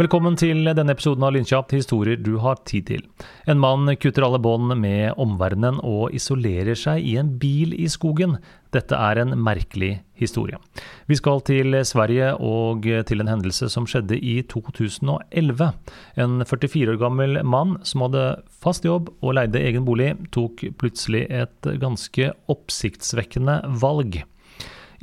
Velkommen til denne episoden av Lynkjapt historier du har tid til. En mann kutter alle bånd med omverdenen og isolerer seg i en bil i skogen. Dette er en merkelig historie. Vi skal til Sverige og til en hendelse som skjedde i 2011. En 44 år gammel mann som hadde fast jobb og leide egen bolig, tok plutselig et ganske oppsiktsvekkende valg.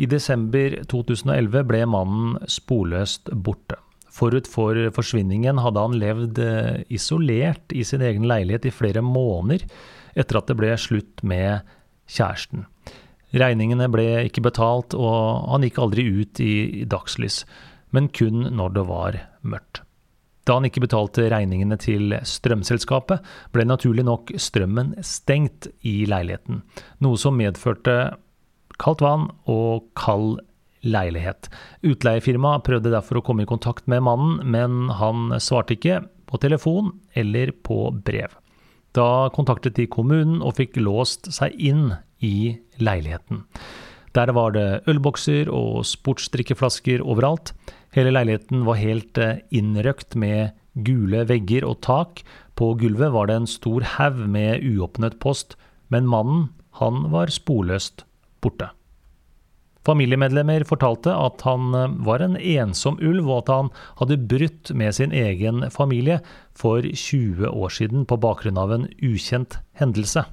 I desember 2011 ble mannen sporløst borte. Forut for forsvinningen hadde han levd eh, isolert i sin egen leilighet i flere måneder etter at det ble slutt med kjæresten. Regningene ble ikke betalt, og han gikk aldri ut i dagslys, men kun når det var mørkt. Da han ikke betalte regningene til strømselskapet, ble naturlig nok strømmen stengt i leiligheten, noe som medførte kaldt vann og kald leilighet. Utleiefirmaet prøvde derfor å komme i kontakt med mannen, men han svarte ikke på telefon eller på brev. Da kontaktet de kommunen og fikk låst seg inn i leiligheten. Der var det ølbokser og sportsdrikkeflasker overalt. Hele leiligheten var helt eh, innrøkt med gule vegger og tak. På gulvet var det en stor haug med uåpnet post, men mannen, han var sporløst borte. Familiemedlemmer fortalte at han eh, var en ensom ulv, og at han hadde brutt med sin egen familie for 20 år siden på bakgrunn av en ukjent hendelse.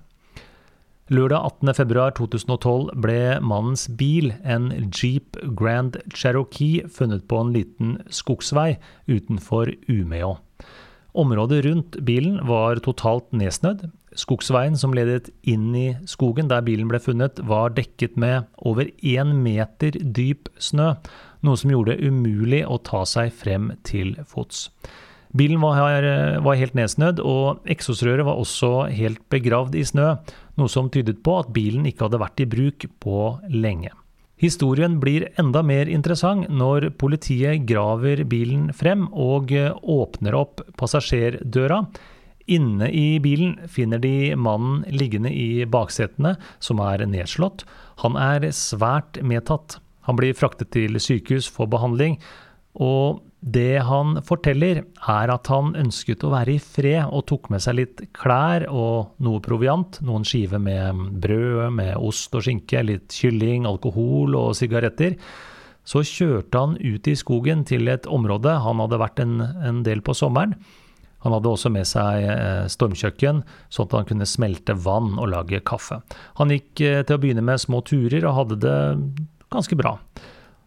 Lørdag 18.2.2012 ble mannens bil, en Jeep Grand Cherokee, funnet på en liten skogsvei utenfor Umeå. Området rundt bilen var totalt nedsnødd. Skogsveien som ledet inn i skogen der bilen ble funnet, var dekket med over én meter dyp snø, noe som gjorde det umulig å ta seg frem til fots. Bilen var, her, var helt nedsnødd, og eksosrøret var også helt begravd i snø, noe som tydet på at bilen ikke hadde vært i bruk på lenge. Historien blir enda mer interessant når politiet graver bilen frem og åpner opp passasjerdøra. Inne i bilen finner de mannen liggende i baksetene, som er nedslått. Han er svært medtatt. Han blir fraktet til sykehus for behandling, og det han forteller, er at han ønsket å være i fred og tok med seg litt klær og noe proviant. Noen skiver med brød, med ost og skinke, litt kylling, alkohol og sigaretter. Så kjørte han ut i skogen til et område han hadde vært en, en del på sommeren. Han hadde også med seg eh, stormkjøkken, sånn at han kunne smelte vann og lage kaffe. Han gikk eh, til å begynne med små turer og hadde det ganske bra.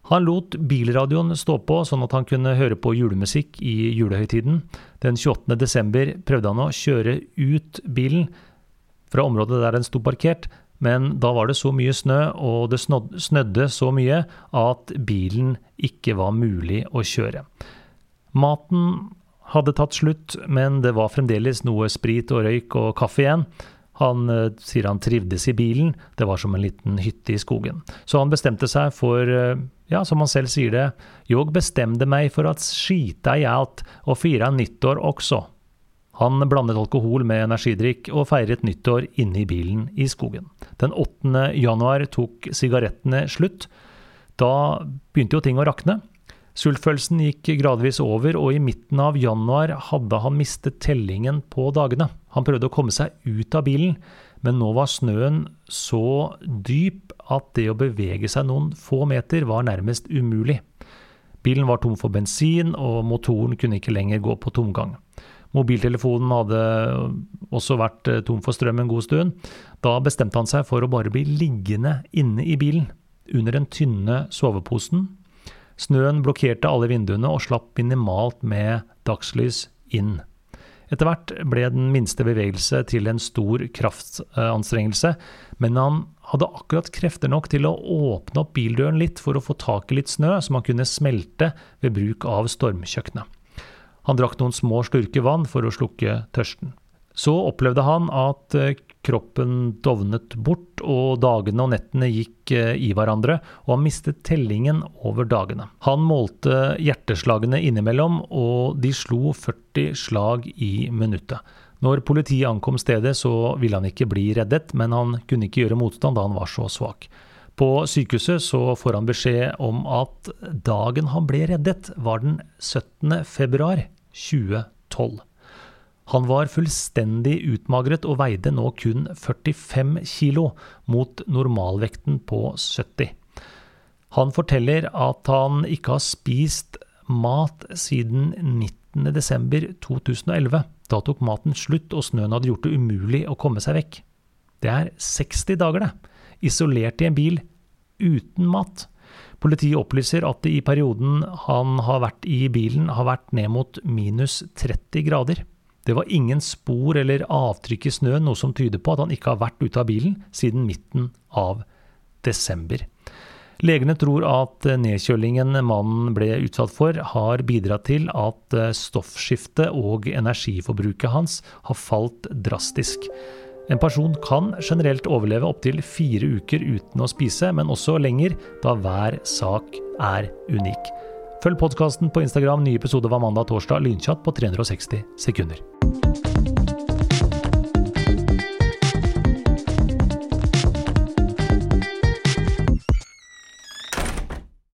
Han lot bilradioen stå på, sånn at han kunne høre på julemusikk i julehøytiden. Den 28. desember prøvde han å kjøre ut bilen fra området der den sto parkert, men da var det så mye snø, og det snødde så mye at bilen ikke var mulig å kjøre. Maten hadde tatt slutt, men det var fremdeles noe sprit og røyk og kaffe igjen. Han uh, sier han trivdes i bilen, det var som en liten hytte i skogen. Så han bestemte seg for uh, ja, som han selv sier det, jeg bestemte meg for å skita i alt og fire nyttår også. Han blandet alkohol med energidrikk og feiret nyttår inne i bilen i skogen. Den 8. januar tok sigarettene slutt. Da begynte jo ting å rakne. Sultfølelsen gikk gradvis over, og i midten av januar hadde han mistet tellingen på dagene. Han prøvde å komme seg ut av bilen, men nå var snøen så dyp at det å bevege seg noen få meter var nærmest umulig. Bilen var tom for bensin, og motoren kunne ikke lenger gå på tomgang. Mobiltelefonen hadde også vært eh, tom for strøm en god stund. Da bestemte han seg for å bare bli liggende inne i bilen, under den tynne soveposen. Snøen blokkerte alle vinduene og slapp minimalt med dagslys inn. Etter hvert ble den minste bevegelse til en stor kraftanstrengelse, men han hadde akkurat krefter nok til å åpne opp bildøren litt for å få tak i litt snø som han kunne smelte ved bruk av stormkjøkkenet. Han drakk noen små slurker vann for å slukke tørsten. Så opplevde han at kroppen dovnet bort, og dagene og nettene gikk eh, i hverandre, og han mistet tellingen over dagene. Han målte hjerteslagene innimellom, og de slo 40 slag i minuttet. Når politiet ankom stedet, så ville han ikke bli reddet, men han kunne ikke gjøre motstand da han var så svak. På sykehuset så får han beskjed om at dagen han ble reddet, var den 17. februar 2012. Han var fullstendig utmagret og veide nå kun 45 kilo, mot normalvekten på 70. Han forteller at han ikke har spist mat siden 19.12.2011. Da tok maten slutt, og snøen hadde gjort det umulig å komme seg vekk. Det er 60 dager, det. Isolert i en bil, uten mat. Politiet opplyser at det i perioden han har vært i bilen, har vært ned mot minus 30 grader. Det var ingen spor eller avtrykk i snøen, noe som tyder på at han ikke har vært ute av bilen siden midten av desember. Legene tror at nedkjølingen mannen ble utsatt for, har bidratt til at stoffskiftet og energiforbruket hans har falt drastisk. En person kan generelt overleve opptil fire uker uten å spise, men også lenger, da hver sak er unik. Følg podkasten på Instagram. Nye episoder hver mandag torsdag. Lynkjatt på 360 sekunder.